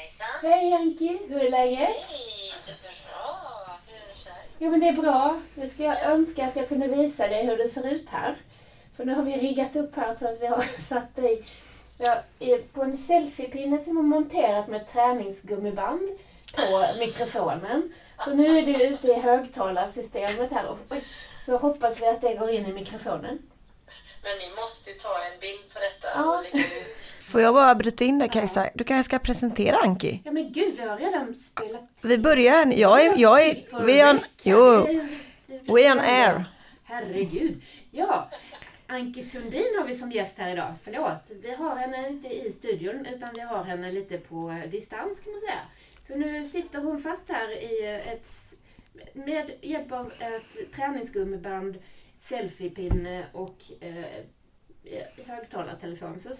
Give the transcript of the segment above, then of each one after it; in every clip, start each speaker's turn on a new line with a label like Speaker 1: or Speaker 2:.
Speaker 1: Kajsa.
Speaker 2: Hej Anki, hur är läget?
Speaker 1: Hej, det är bra. Hur är det själv?
Speaker 2: Jo men det är bra. Nu ska jag önska att jag kunde visa dig hur det ser ut här. För nu har vi riggat upp här så att vi har satt dig ja, på en selfiepinne som är monterat med träningsgummiband på mikrofonen. Så nu är du ute i högtalarsystemet här och så hoppas vi att det går in i mikrofonen.
Speaker 1: Men ni måste ju ta en bild på detta
Speaker 2: Ja.
Speaker 1: och lägga ut.
Speaker 3: Får jag bara bryta in där Kajsa? Du kanske ska presentera Anki?
Speaker 2: Ja men gud, vi har redan spelat
Speaker 3: Vi börjar, jag är, jag är, vi är, jo, we on air.
Speaker 2: Herregud. Ja, Anki Sundin har vi som gäst här idag. Förlåt, vi har henne inte i studion utan vi har henne lite på distans kan man säga. Så nu sitter hon fast här i ett, med hjälp av ett träningsgummiband, selfiepinne och eh, högtalartelefon. Så,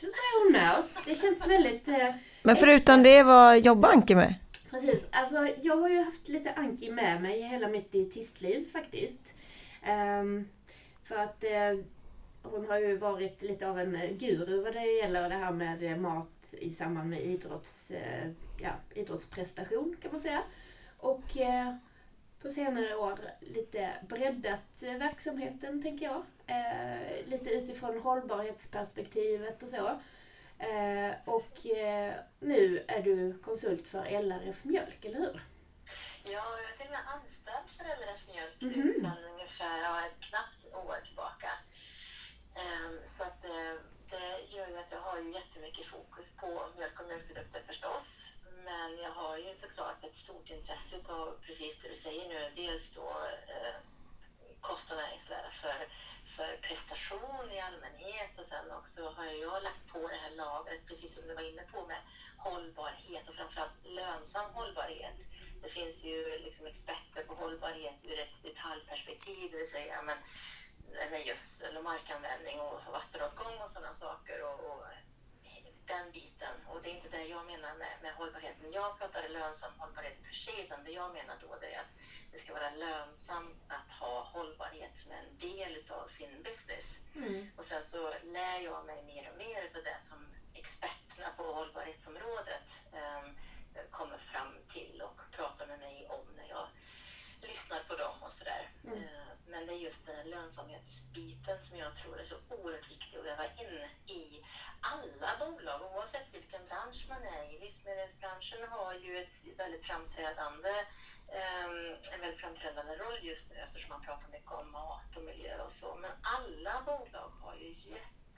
Speaker 2: så är hon med oss. Det känns väldigt eh,
Speaker 3: Men förutom det, vad jobbar Anki med?
Speaker 2: Precis. Alltså, jag har ju haft lite Anki med mig i hela mitt dietistliv faktiskt. Ehm, för att eh, hon har ju varit lite av en eh, guru vad det gäller det här med eh, mat i samband med idrotts, eh, ja, idrottsprestation kan man säga. Och eh, på senare år lite breddat verksamheten tänker jag. Eh, lite utifrån hållbarhetsperspektivet och så. Eh, och eh, nu är du konsult för LRF Mjölk, eller hur?
Speaker 1: Ja, jag är till och med anställd för LRF Mjölk
Speaker 2: Mhm.
Speaker 1: nu sedan ungefär ja, ett knappt år tillbaka. Ehm, så att eh, det gör ju att jag har ju jättemycket fokus på mjölk och mjölkprodukter förstås. Men jag har ju såklart ett stort intresse av precis det du säger nu. Dels då eh, kost och näringslära för, för prestation i allmänhet och sen också har jag lagt på det här lagret, precis som du var inne på, med hållbarhet och framförallt lönsam hållbarhet. Det finns ju liksom experter på hållbarhet ur ett detaljperspektiv, det vill säga men, med gödsel och markanvändning och vattenåtgång och sådana saker. Och, och den biten. Och det är inte det jag menar med, med hållbarheten. Jag pratar lönsam hållbarhet per se, utan det jag menar då det är att det ska vara lönsamt att ha hållbarhet som en del av sin business.
Speaker 2: Mm.
Speaker 1: Och sen så lär jag mig mer och mer av det som experterna på hållbarhetsområdet eh, kommer fram till och pratar med mig om när jag lyssnar på dem och sådär.
Speaker 2: Mm.
Speaker 1: Eh, men det är just den här lönsamhetsbiten som jag tror är så oerhört viktig att väva in i alla bolag oavsett vilken bransch man är i. Livsmedelsbranschen har ju ett väldigt framträdande, eh, en väldigt framträdande roll just nu eftersom man pratar mycket om mat och miljö och så. Men alla bolag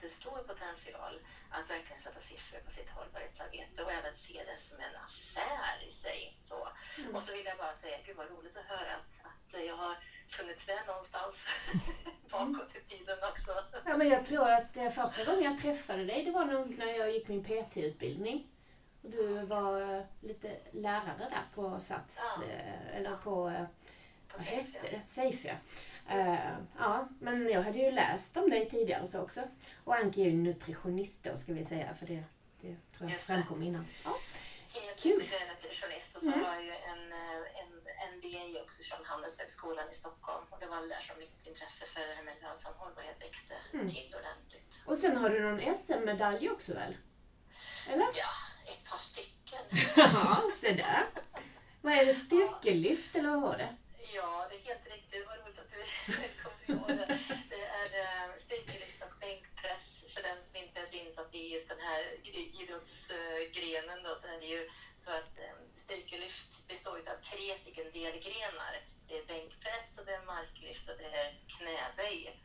Speaker 1: jättestor potential att verkligen sätta siffror på sitt hållbarhetsarbete och även se det som en affär i sig. Så.
Speaker 2: Mm.
Speaker 1: Och så vill jag bara säga, gud vad roligt att höra att, att jag har funnits med någonstans bakåt i tiden också.
Speaker 2: Ja, men jag tror att eh, första gången jag träffade dig, det var nog när jag gick min PT-utbildning. Och Du var eh, lite lärare där på Sats,
Speaker 1: Ja.
Speaker 2: eh, eller på,
Speaker 1: På
Speaker 2: vad hette det? Safe ja. Eh, ja, men jag hade ju läst om dig tidigare så också. Och Anki är ju nutritionist då ska vi säga, för det, det tror jag
Speaker 1: det.
Speaker 2: framkom innan. Ja.
Speaker 1: Helt
Speaker 2: Kul.
Speaker 1: riktigt, jag är nutritionist och så
Speaker 2: Mm.
Speaker 1: har jag ju en, eh, en MBA också från Handelshögskolan i Stockholm. Och det var där som mitt intresse för det här med lönsam hållbarhet växte
Speaker 2: Mm.
Speaker 1: till ordentligt.
Speaker 2: Och sen har du någon SM-medalj också väl? Eller?
Speaker 1: Ja, ett par stycken.
Speaker 2: Ja, se där. Vad är det? Styrkelyft eller vad var det?
Speaker 1: Ja, det är helt riktigt. Att du kommer ihåg det. Det är eh, styrkelyft och bänkpress för den som inte är så insatt i just den här idrottsgrenen. Då, så är det ju så att eh, styrkelyft består av tre stycken delgrenar. Det är bänkpress och det är marklyft och det är knäböj.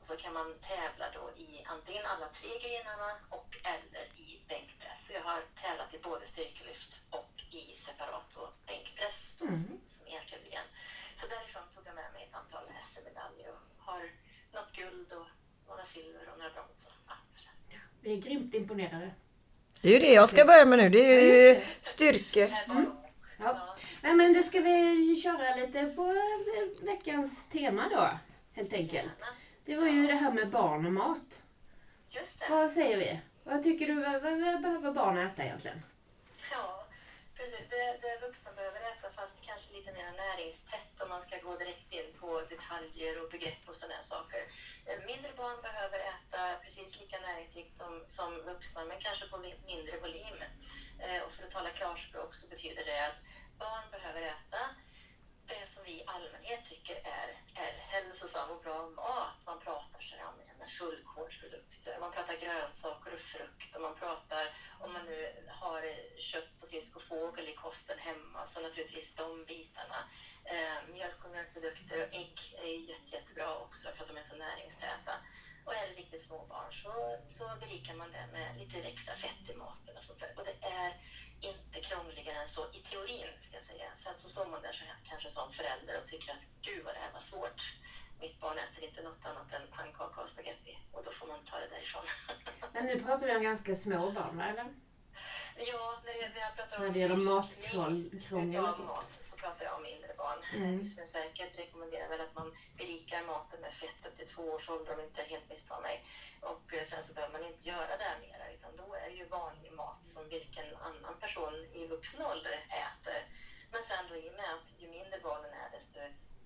Speaker 1: Och så kan man tävla då i antingen alla tre grenarna och eller i bänkpress. Jag har tävlat i både styrkelyft och i separat och bänkpress då,
Speaker 2: Mm.
Speaker 1: som, som enskild gren. Så därifrån tog jag med mig ett antal SM-medaljer och har något guld och några silver och några brons. Och allt sådär.
Speaker 2: Vi är grymt imponerade.
Speaker 3: Det är ju det jag ska börja med nu, det är ju styrke.
Speaker 1: De.
Speaker 2: Ja. Nej, men då ska vi köra lite på eh, veckans tema då, helt enkelt. Det var ju det här med barn och mat.
Speaker 1: Just det.
Speaker 2: Vad säger vi? Vad tycker du, vad, vad, vad behöver barn äta egentligen?
Speaker 1: Ja. Det, det vuxna behöver äta fast kanske lite mer näringstätt om man ska gå direkt in på detaljer och begrepp och sådana saker. Eh, mindre barn behöver äta precis lika näringsrikt som, som vuxna men kanske på mindre volym. Eh, och för att tala klarspråk så betyder det att barn behöver äta det som vi i allmänhet tycker är, är hälsosam och bra mat. Man pratar sig med fullkornsprodukter, typ. man pratar grönsaker och frukt och man pratar, om man nu har kött och fisk och fågel i kosten hemma, så naturligtvis de bitarna. Eh, mjölk och mjölkprodukter och ägg är jätte, jättebra också för att de är så näringstäta. Och är det riktigt små barn så, så berikar man det med lite extra fett i maten och sånt där. Och det är inte krångligare än så i teorin, ska jag säga. Sen så står man där så, kanske som förälder och tycker att gud vad det här var svårt. Mitt barn äter inte något annat än pannkaka och spagetti och då får man ta det därifrån.
Speaker 2: Men nu pratar vi om ganska små barn, eller?
Speaker 1: Ja, när det, jag pratar om
Speaker 2: när det gäller matkrångel.
Speaker 1: mat så pratar jag om mindre barn. Mm. Livsmedelsverket rekommenderar väl att man berikar maten med fett upp till två års ålder om inte helt misstar mig. Och eh, sen så behöver man inte göra det mera utan då är det ju vanlig mat som vilken annan person i vuxen ålder äter. Men sen då i och med att ju mindre barnen är desto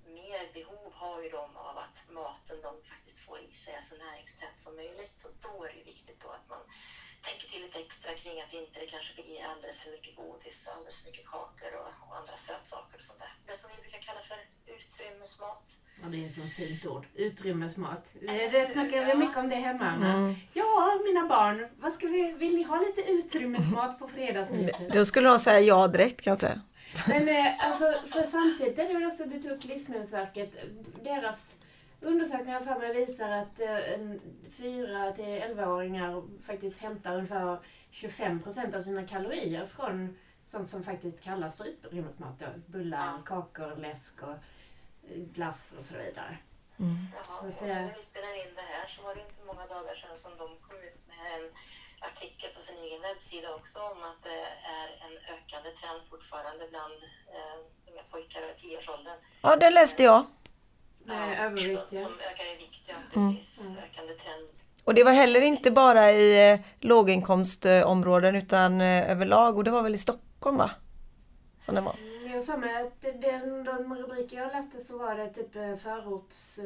Speaker 1: mer behov har ju de av att maten de faktiskt får i sig är så näringstät som möjligt. Och då är det ju viktigt då att man tänker till lite extra kring att inte det kanske blir alldeles för mycket godis, alldeles för mycket kakor och, och andra sötsaker och sånt där. Det som vi brukar kalla för utrymmesmat.
Speaker 2: Ja, det är ett sånt fint ord. Utrymmesmat. Det, det snackar vi mycket om det hemma. Mm. Ja, mina barn, vad ska vi, vill ni ha lite utrymmesmat på fredagsmyset?
Speaker 3: Då skulle de säga ja direkt kan jag säga.
Speaker 2: Men eh, alltså, för samtidigt är det väl också, du tog upp Livsmedelsverket, deras Undersökningar för mig visar att 4 eh, till 11-åringar faktiskt hämtar ungefär 25 procent av sina kalorier från sånt som faktiskt kallas för utrymmesmat. Bullar, kakor, läsk och eh, glass och så vidare.
Speaker 1: Mm. Jaha, så att, när vi spelade in det här så var det inte många dagar sedan som de kom ut med en artikel på sin egen webbsida också om att det är en ökande trend fortfarande bland eh, unga pojkar i tioårsåldern.
Speaker 3: Ja, det läste jag.
Speaker 2: Nej, ja.
Speaker 1: Som ökar i vikt, ja. Mm. Precis. Mm. Ökande trend.
Speaker 3: Och det var heller inte bara i eh, låginkomstområden utan eh, överlag och det var väl i Stockholm va? Som det var.
Speaker 2: Mm, jag har för mig att den, de rubriker jag läste så var det typ eh, förorts...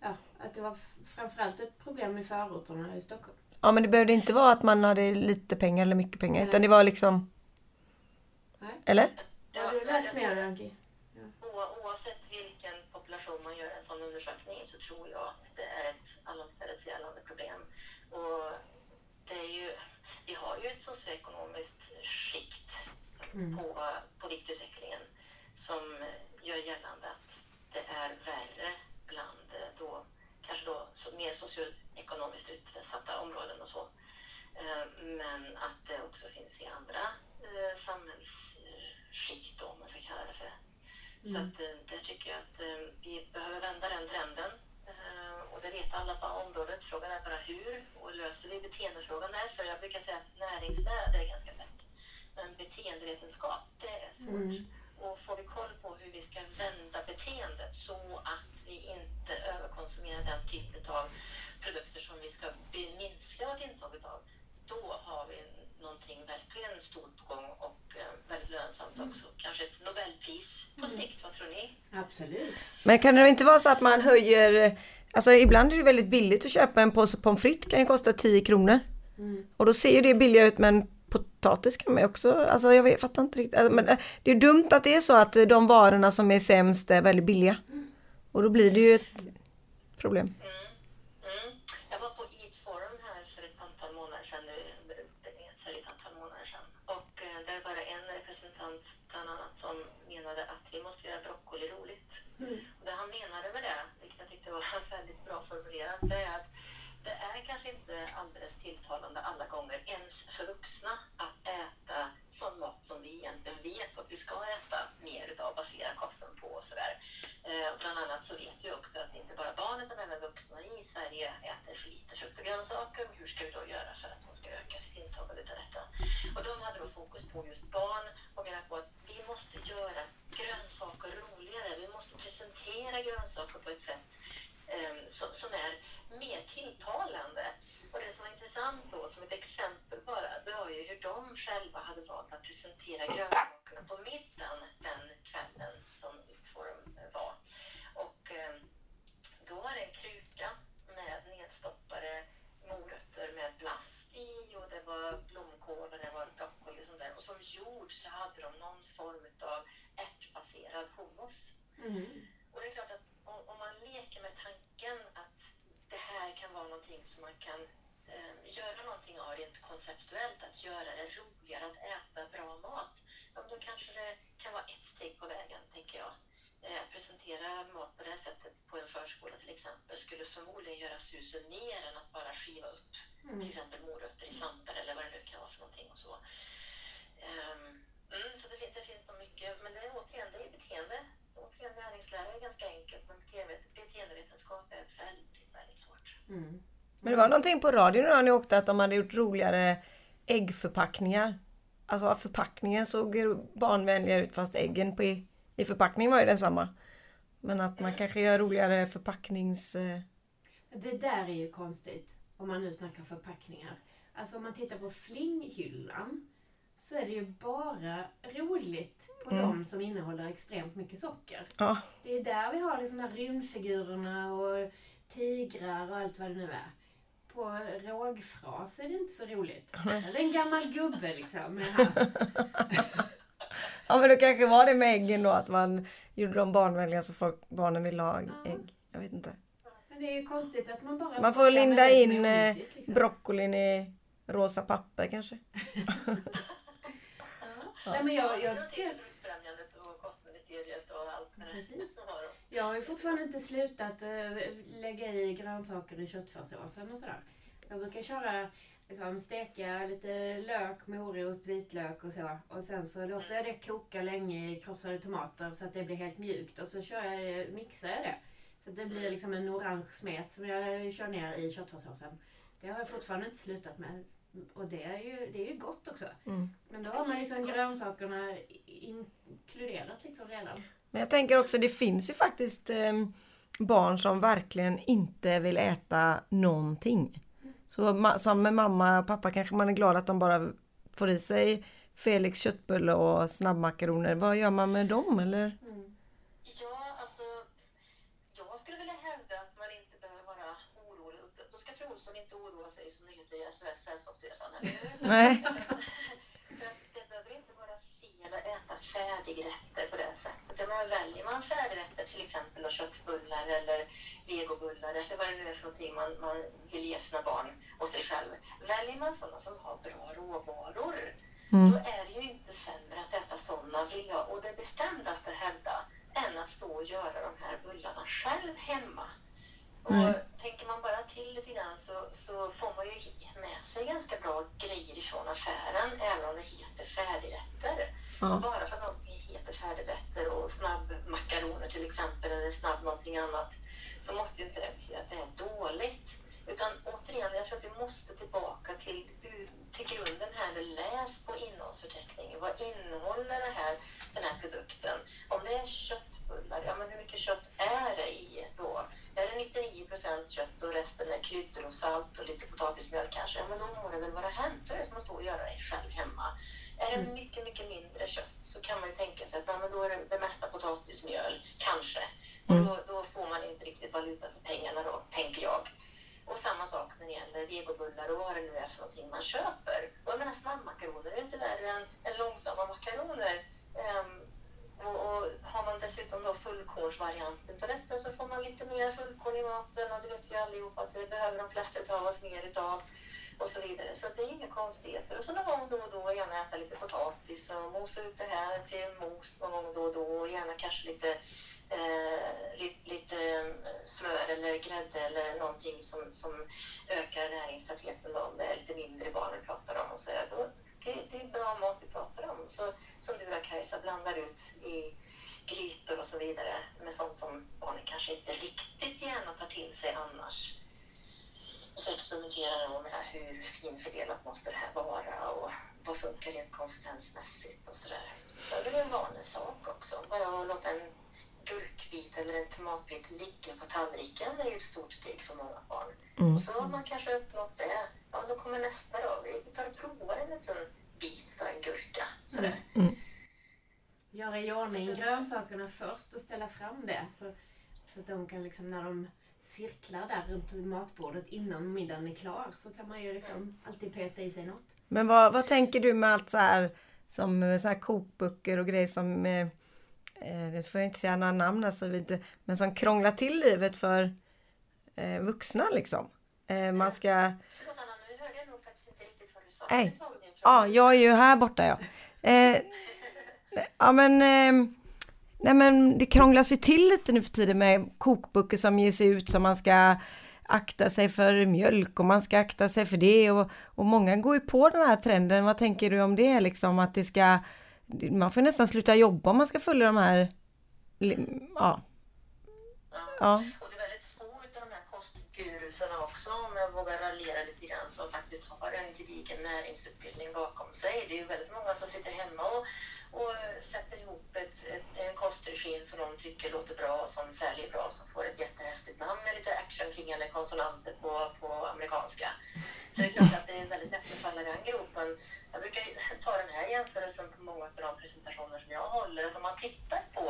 Speaker 2: Ja, att det var framförallt ett problem i förorterna i Stockholm.
Speaker 3: Ja men det behövde inte vara att man hade lite pengar eller mycket pengar Nej. utan det var liksom... Nej. Eller?
Speaker 2: Har du läst mer Anki?
Speaker 1: Oavsett vilken population man gör en sån undersökning så tror jag att det är ett allomstället gällande problem. Och det är ju, vi har ju ett socioekonomiskt skikt mm. på, på viktutvecklingen som gör gällande att det är värre bland då, kanske då mer socioekonomiskt utsatta områden och så. Eh, men att det också finns i andra eh, samhällsskikt, om man ska kalla det för. Mm. Så att, eh, där tycker jag att eh, vi behöver vända den trenden. Eh, och det vet alla på området. Frågan är bara hur och löser vi beteendefrågan där? För jag brukar säga att näringsvärde är ganska lätt. Men beteendevetenskap, det är svårt. Mm. Och får vi koll på hur vi ska vända beteendet så att vi inte överkonsumerar den typen av produkter som vi ska minska vårt intag av, då har vi någonting verkligen stort på gång och eh, väldigt lönsamt också. Kanske ett Nobelpris på mm. sikt, vad tror ni?
Speaker 2: Absolut.
Speaker 3: Men kan det inte vara så att man höjer, alltså ibland är det väldigt billigt att köpa en påse pommes frites kan ju kosta 10 kronor. Mm. Och då ser ju det billigare ut men potatis kan man ju också, alltså jag, vet, fattar inte riktigt. Alltså, men eh, det är dumt att det är så att de varorna som är sämst är väldigt billiga. Mm. Och då blir det ju ett problem.
Speaker 1: Mm. Det är att det är kanske inte alldeles tilltalande alla gånger, ens för vuxna, att äta sån mat som vi egentligen vet att vi ska äta mer utav, basera kosten på och sådär. Eh, bland annat så vet vi också att inte bara barn utan även vuxna i Sverige äter för lite frukt och grönsaker. Hur ska vi då göra för att de ska öka sitt intag av detta? Och de hade då fokus på just barn och menar på att vi måste göra grönsaker roligare. Vi måste presentera grönsaker på ett sätt Ehm, som är mer tilltalande. Och det som var intressant då, som ett exempel bara, det var ju hur de själva hade valt att presentera grönsakerna på middagen den kvällen som Eatforum var. Och ehm, då var det en kruka med nedstoppade morötter med blast i och det var blomkål och det var broccoli och sånt där. Och som jord så hade de någon form av ärtbaserad hummus.
Speaker 2: Mm.
Speaker 1: Och det är klart att om, om man leker med tanken kan vara någonting som man kan eh, göra någonting av rent konceptuellt, att göra det roligare att äta bra mat, ja, då kanske det kan vara ett steg på vägen, tänker jag. Eh, presentera mat på det här sättet på en förskola till exempel skulle förmodligen göra susen mer än att bara skiva upp till
Speaker 2: Mm.
Speaker 1: exempel morötter i slantar eller vad det nu kan vara för någonting och så. Mm, så det, fin- det finns nog mycket, men det är återigen, det är beteende. Så återigen, näringslära är ganska enkelt, men beteende, beteendevetenskap är väldigt.
Speaker 2: Mm.
Speaker 3: Men det var någonting på radion när ni åkte att de hade gjort roligare äggförpackningar. Alltså förpackningen såg barnvänligare ut fast äggen på i, i förpackningen var ju densamma. Men att man kanske gör roligare förpacknings... eh,
Speaker 2: Det där är ju konstigt, om man nu snackar förpackningar. Alltså om man tittar på flinghyllan så är det ju bara roligt på
Speaker 3: Mm.
Speaker 2: de som innehåller extremt mycket socker.
Speaker 3: Ja,
Speaker 2: Det är där vi har liksom de här rymdfigurerna och tigrar och allt vad det nu är. På rågfras är det inte så roligt. Det är en gammal gubbe liksom med hatt.
Speaker 3: ja men då kanske var det med äggen då att man gjorde dem barnvänliga så folk, barnen ville ha
Speaker 2: Ja.
Speaker 3: ägg. Jag vet inte.
Speaker 2: Men det är ju konstigt att man bara
Speaker 3: Man får linda in eh,
Speaker 2: liksom.
Speaker 3: broccolin i rosa papper kanske.
Speaker 2: Ja. Nej, men jag, jag,
Speaker 1: jag
Speaker 2: tycker-
Speaker 1: Fruktfrämjandet och allt där.
Speaker 2: Precis. Jag har ju fortfarande inte slutat eh, lägga i grönsaker i köttfärssåsen och sådär. Jag brukar köra, liksom, steka lite lök, morot, vitlök och så. Och sen så låter jag det koka länge i krossade tomater så att det blir helt mjukt. Och så kör jag, mixar jag det. Så att det blir liksom en orange smet som jag kör ner i köttfärssåsen. Det har jag fortfarande inte slutat med. Och det är ju, det är ju gott också.
Speaker 3: Mm.
Speaker 2: Men då har man liksom grönsakerna inkluderat liksom redan.
Speaker 3: Men jag tänker också, det finns ju faktiskt eh, barn som verkligen inte vill äta någonting. Så som med mamma och pappa kanske man är glad att de bara får i sig Felix köttbulle och snabbmakaroner. Vad gör man med dem eller?
Speaker 2: Mm.
Speaker 1: Ja, alltså, jag skulle vilja hävda att man inte behöver vara orolig. Då ska- Då ska fru Olsson inte oroa sig som det heter i SOS Sällskapsresan, eller hur?
Speaker 3: Nej.
Speaker 1: För att det behöver inte vara fel att äta färdigrätter på det sättet. Jag menar, väljer man färdigrätter, till exempel då köttbullar eller vegobullar eller vad det nu är för någonting man, man vill ge sina barn och sig själv. Väljer man sådana som har bra råvaror,
Speaker 3: Mm.
Speaker 1: då är det ju inte sämre att äta sådana, vill jag och det bestämdaste hävda, än att stå och göra de här bullarna själv hemma. Och
Speaker 3: Nej.
Speaker 1: Tänker man bara till lite grann så, så får man ju med sig ganska bra grejer ifrån affären, även om det heter färdigrätter. Så
Speaker 3: Ja.
Speaker 1: bara för att någonting heter färdigrätter och snabbmakaroner till exempel, eller snabb någonting annat, så måste ju inte det betyda att det är dåligt. Utan återigen, jag tror att vi måste tillbaka till, till grunden här nu. Läs på innehållsförteckningen. Vad innehåller det här, den här produkten? Om det är köttbullar, ja men hur mycket kött är det i då? Är det 99 procent kött och resten är kryddor och salt och lite potatismjöl kanske? Ja men då må det väl vara hänt. Då är det som att stå och göra det själv hemma. Är det mycket, mycket mindre kött så kan man ju tänka sig att ja, men då är det, det mesta potatismjöl, kanske. Och då, då får man inte riktigt valuta för pengarna då, tänker jag. Och samma sak när det gäller vegobullar och vad det nu är för någonting man köper. Och jag menar snabbmakaroner är inte värre än, än långsamma makaroner. Um, och, och har man dessutom då fullkornsvarianten till detta så får man lite mer fullkorn i maten och det vet vi allihopa att det behöver de flesta av oss mer utav och så vidare. Så det är inga konstigheter. Och så någon gång då och då gärna äta lite potatis och mosa ut det här till mos någon gång då och då och gärna kanske lite, eh, lite, lite eh, smör eller grädde eller någonting som, som ökar näringstätheten då om det är lite mindre barn vi pratar om och så då, det, det är bra mat vi pratar om. Så som du då Kajsa blandar ut i grytor och så vidare med sånt som barnen kanske inte riktigt gärna tar till sig annars. Och så experimenterar de med hur finfördelat måste det här vara och vad funkar rent konsistensmässigt och sådär. Så det är en vanlig sak också. Bara att låta en gurkbit eller en tomatbit ligga på tallriken är ju ett stort steg för många barn.
Speaker 3: Mm.
Speaker 1: Och så har man kanske uppnått det. Ja, då kommer nästa då. Vi tar och provar en liten bit av en gurka. Sådär.
Speaker 3: Mm.
Speaker 2: Göra i ordning grönsakerna först och ställa fram det. Så, så att de kan liksom när de cirklar där runt matbordet innan middagen är klar så kan man ju liksom alltid peta i sig något.
Speaker 3: Men vad, vad tänker du med allt så här som eh, så här kokböcker och grejer som, eh, eh, får jag inte säga några namn alltså, vi inte, men som krånglar till livet för eh, vuxna liksom. Eh, man ska...
Speaker 1: Förlåt Anna, nu hörde jag nog faktiskt inte riktigt vad du sa.
Speaker 3: Nej. Ja, jag är ju här borta ja. Ja men, eh, nej men det krånglas ju till lite nu för tiden med kokböcker som ges ut som man ska akta sig för mjölk och man ska akta sig för det och, och många går ju på den här trenden. Vad tänker du om det liksom att det ska, man får nästan sluta jobba om man ska följa de här, ja. Ja.
Speaker 1: Och det är väldigt kostgurusarna också, om jag vågar raljera lite grann, som faktiskt har en gedigen näringsutbildning bakom sig. Det är ju väldigt många som sitter hemma och, och sätter ihop ett, ett, en kostregim som de tycker låter bra, som säljer bra, som får ett jättehäftigt namn med lite actionklingande konsonanter på, på amerikanska. Så det är klart att det är väldigt lätt att falla i den gropen. Jag brukar ju ta den här jämförelsen på många av de presentationer som jag håller, att om man tittar på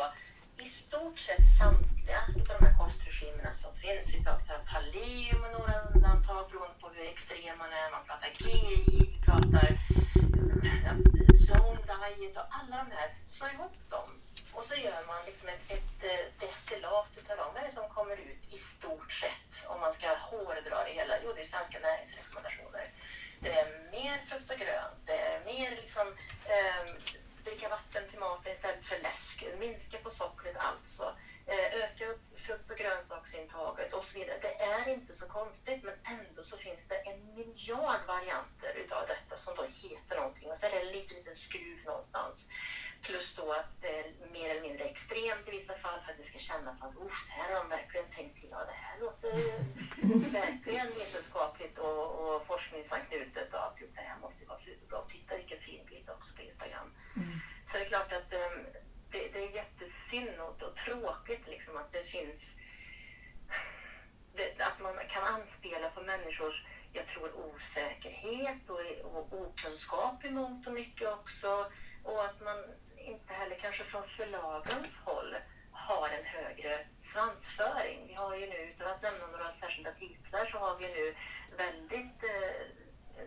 Speaker 1: i stort sett samtliga av de här kostregimerna som finns. Vi pratar paleo med några undantag beroende på hur extrem man är. Man pratar GI, vi pratar eh, zone diet och alla de här. Slå ihop dem och så gör man liksom ett, ett eh, destillat utav dem. Vad är det som kommer ut i stort sett om man ska hårdra det hela? Jo, det är svenska näringsrekommendationer. Det är mer frukt och grönt. Det är mer liksom eh, dricka vatten till maten istället för läsk, minska på sockret alltså, eh, öka upp frukt och grönsaksintaget och så vidare. Det är inte så konstigt men ändå så finns det en miljard varianter utav detta som då heter någonting och så är det en liten, liten skruv någonstans. Plus då att det är mer eller mindre extremt i vissa fall för att det ska kännas att Uff, det här har de verkligen tänkt till. Ja, det här låter verkligen vetenskapligt och, och forskningsanknutet. Ja, typ, det här måste vara superbra. Titta vilken fin bild också på Instagram. Så det är klart att um, det, det är jättesynd och, och tråkigt liksom att det finns det, att man kan anspela på människors, jag tror osäkerhet och, och okunskap i mångt och mycket också. Och att man inte heller kanske från förlagens håll har en högre svansföring. Vi har ju nu, utan att nämna några särskilda titlar, så har vi nu väldigt eh,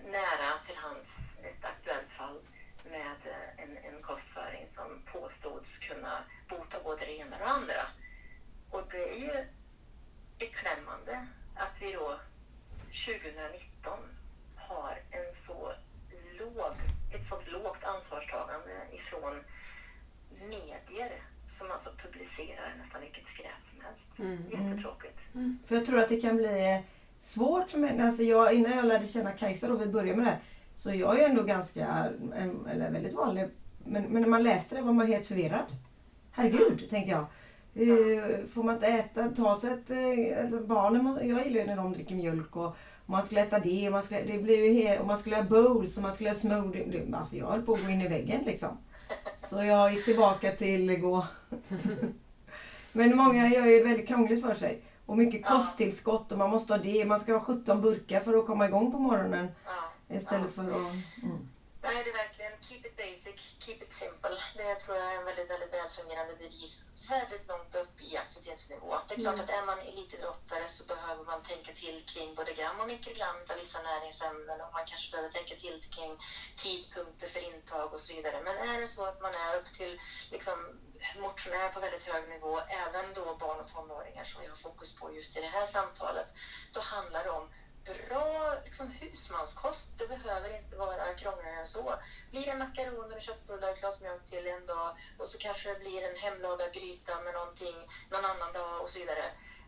Speaker 1: nära till hands ett aktuellt fall med eh, en, en kostföring som påstods kunna bota både det ena och det andra. Och det är ju beklämmande att vi då 2019 har en så låg, ett så lågt ansvarstagande ifrån medier som alltså publicerar nästan vilket skräp som helst. Jättetråkigt.
Speaker 3: För jag tror att det kan bli svårt för mig. Alltså jag, innan jag lärde känna Kajsa och vi började med det här, så jag är ju ändå ganska, eller väldigt vanlig, men, men när man läste det var man helt förvirrad. Herregud, tänkte jag. Eh, Får man inte äta, ta sig ett... eh, Alltså barnen, jag gillar ju när de dricker mjölk och och man skulle äta det och man skulle, det blir ju he, och man skulle ha bowls och man skulle ha smoothie. Alltså jag höll på att gå in i väggen liksom. Så jag gick tillbaka till gå. Men många gör ju det väldigt krångligt för sig. Och mycket kosttillskott och man måste ha det. Man ska ha 17 burkar för att komma igång på morgonen. Istället för att... Mm.
Speaker 1: Nej, det är verkligen keep it basic, keep it simple. Det tror jag är en väldigt, väldigt välfungerande devis väldigt långt upp i aktivitetsnivå. Det är klart att är man elitidrottare så behöver man tänka till kring både gram och mikrogram av vissa näringsämnen och man kanske behöver tänka till kring tidpunkter för intag och så vidare. Men är det så att man är upp till liksom, motionär på väldigt hög nivå, även då barn och tonåringar som vi har fokus på just i det här samtalet, då handlar det om bra liksom, husmanskost. Det behöver inte vara krångligare än så. Blir det makaroner och köttbullar och ett glas mjölk till en dag och så kanske det blir en hemlagad gryta med någonting någon annan dag och så vidare.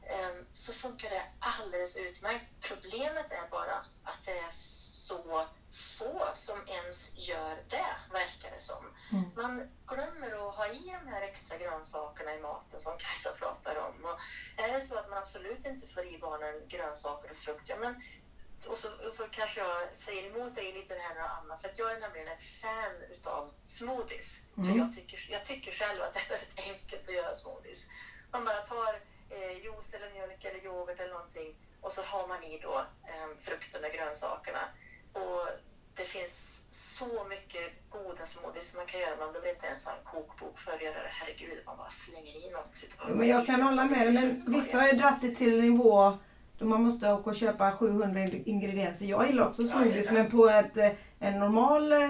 Speaker 1: Um, Så funkar det alldeles utmärkt. Problemet är bara att det är så få som ens gör det, verkar det som. Man glömmer att ha i de här extra grönsakerna i maten som Kajsa pratar om. Och är det så att man absolut inte får i barnen grönsaker och frukt, ja men och så, och så kanske jag säger emot dig lite det här med Anna, för att jag är nämligen ett fan utav smoothies. För jag tycker, jag tycker själv att det är väldigt enkelt att göra smoothies. Man bara tar eh, juice eller mjölk eller yoghurt eller någonting och så har man i då eh, frukten och grönsakerna. Och det finns så mycket goda smoothies som man kan göra. Man behöver inte ens ha en kokbok för att göra det. Herregud, man bara slänger i något.
Speaker 3: Men jag kan hålla med dig, men vissa har ju dratt det till en nivå då man måste åka och köpa 700 ingredienser. Jag gillar också smoothies,
Speaker 1: ja.
Speaker 3: men på ett, eh, en normal... eh,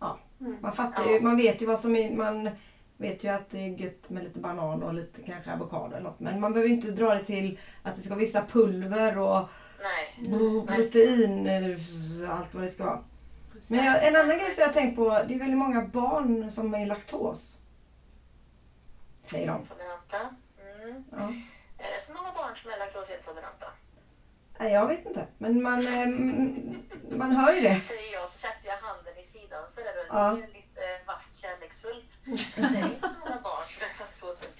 Speaker 3: Ja,
Speaker 2: Mm.
Speaker 3: Man fattar
Speaker 1: Ja.
Speaker 3: ju, man vet ju vad som är, man vet ju att det är gött med lite banan och lite kanske avokado eller något. Men man behöver ju inte dra det till att det ska vara vissa pulver och
Speaker 1: Nej.
Speaker 3: pro- protein, eh, allt vad det ska vara. Men jag, en annan grej som jag har tänkt på, det är väldigt många barn som är laktos. Säger de.
Speaker 1: Intoleranta. Mm.
Speaker 3: Ja.
Speaker 1: Är det så många barn som är laktosintoleranta?
Speaker 3: Nej, jag vet inte. Men man, eh, man hör ju det.
Speaker 1: Säger jag, så sätter jag handen i sidan så är det väl
Speaker 3: Ja.
Speaker 1: lite vasst kärleksfullt. Det är inte så många barn som är laktosintoleranta.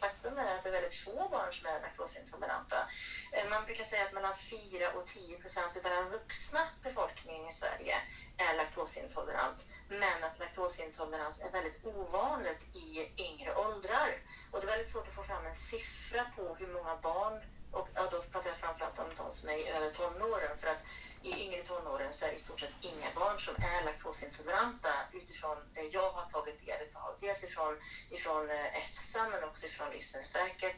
Speaker 1: Faktum är att det är väldigt få barn som är laktosintoleranta. Eh, man brukar säga att mellan 4 och 10 procent av den vuxna befolkningen i Sverige är laktosintolerant. Men att laktosintolerans är väldigt ovanligt i yngre åldrar. Och det är väldigt svårt att få fram en siffra på hur många barn och ja, då pratar jag framförallt om de som är i över tonåren för att i yngre tonåren så är det i stort sett inga barn som är laktosintoleranta utifrån det jag har tagit del av. Dels ifrån, ifrån eh, EFSA men också ifrån Livsmedelsverket.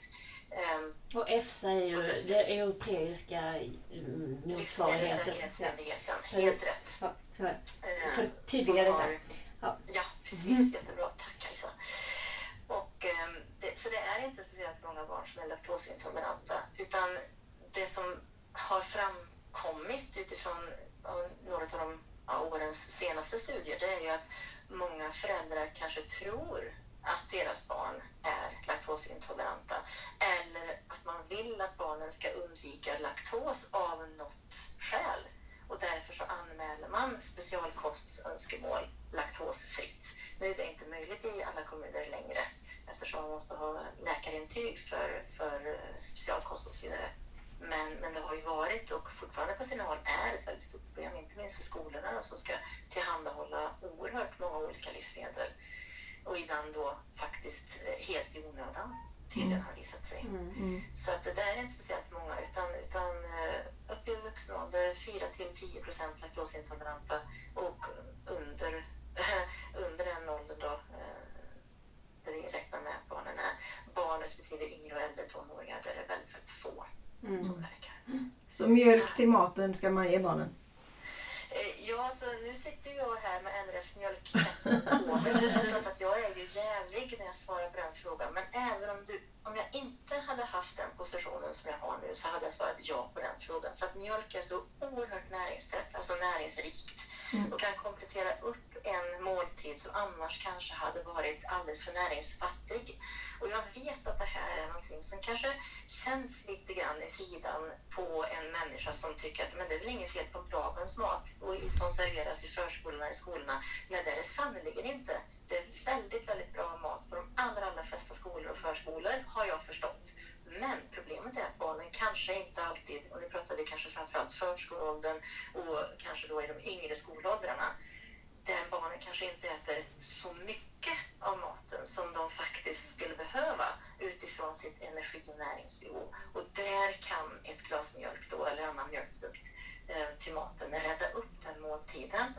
Speaker 1: Ehm,
Speaker 2: Och EFSA är ju det europeiska mm, motsvarigheten.
Speaker 1: Livsmedelssäkerhetsmyndigheten, helt rätt.
Speaker 2: Ja, så det.
Speaker 1: Eh,
Speaker 2: För tidigare
Speaker 1: har-
Speaker 2: Ja.
Speaker 1: Ja, precis. Jättebra. Tack Kajsa. Och, ehm, det, så det är inte speciellt många barn som är laktosintoleranta. Utan det som har framkommit utifrån några av de av årens senaste studier det är ju att många föräldrar kanske tror att deras barn är laktosintoleranta eller att man vill att barnen ska undvika laktos av något skäl. Och därför så anmäler man specialkostsönskemål laktosfritt. Nu är det inte möjligt i alla kommuner längre eftersom man måste ha läkarintyg för, för specialkost och så vidare. Men, men det har ju varit och fortfarande på sina håll är ett väldigt stort problem, inte minst för skolorna som ska tillhandahålla oerhört många olika livsmedel och ibland då faktiskt helt i onödan tydligen har det visat sig.
Speaker 2: Mm.
Speaker 1: Så att det där är inte speciellt många utan, utan eh, upp i vuxen ålder 4 till 10 procent laktosintoleranta och under, under den åldern då eh, där vi räknar med att barnen är barn respektive yngre och äldre tonåringar där det är väldigt, väldigt få
Speaker 2: Mm.
Speaker 1: som verkar.
Speaker 3: Så mjölk till maten ska man ge barnen.
Speaker 1: Eh, Ja, så nu sitter jag här med NRF mjölkkepsen på mig. Så det är klart att jag är ju jävlig när jag svarar på den frågan. Men även om, du, om jag inte hade haft den positionen som jag har nu så hade jag svarat ja på den frågan. För att mjölk är så oerhört näringstätt, alltså näringsrikt och kan komplettera upp en måltid som annars kanske hade varit alldeles för näringsfattig. Och jag vet att det här är någonting som kanske känns lite grann i sidan på en människa som tycker att men det är väl inget fel på dagens mat och som serveras i förskolorna i skolorna. Nej, det är det sannerligen inte. Det är väldigt, väldigt bra mat på de allra, allra flesta skolor och förskolor har jag förstått. Men problemet är att barnen kanske inte alltid, och nu pratar vi kanske framförallt förskoleåldern och kanske då i de yngre skolåldrarna, där barnen kanske inte äter så mycket av maten som de faktiskt skulle behöva utifrån sitt energi och näringsbehov. Och där kan ett glas mjölk då, eller annan mjölkprodukt eh, till maten rädda upp den måltiden.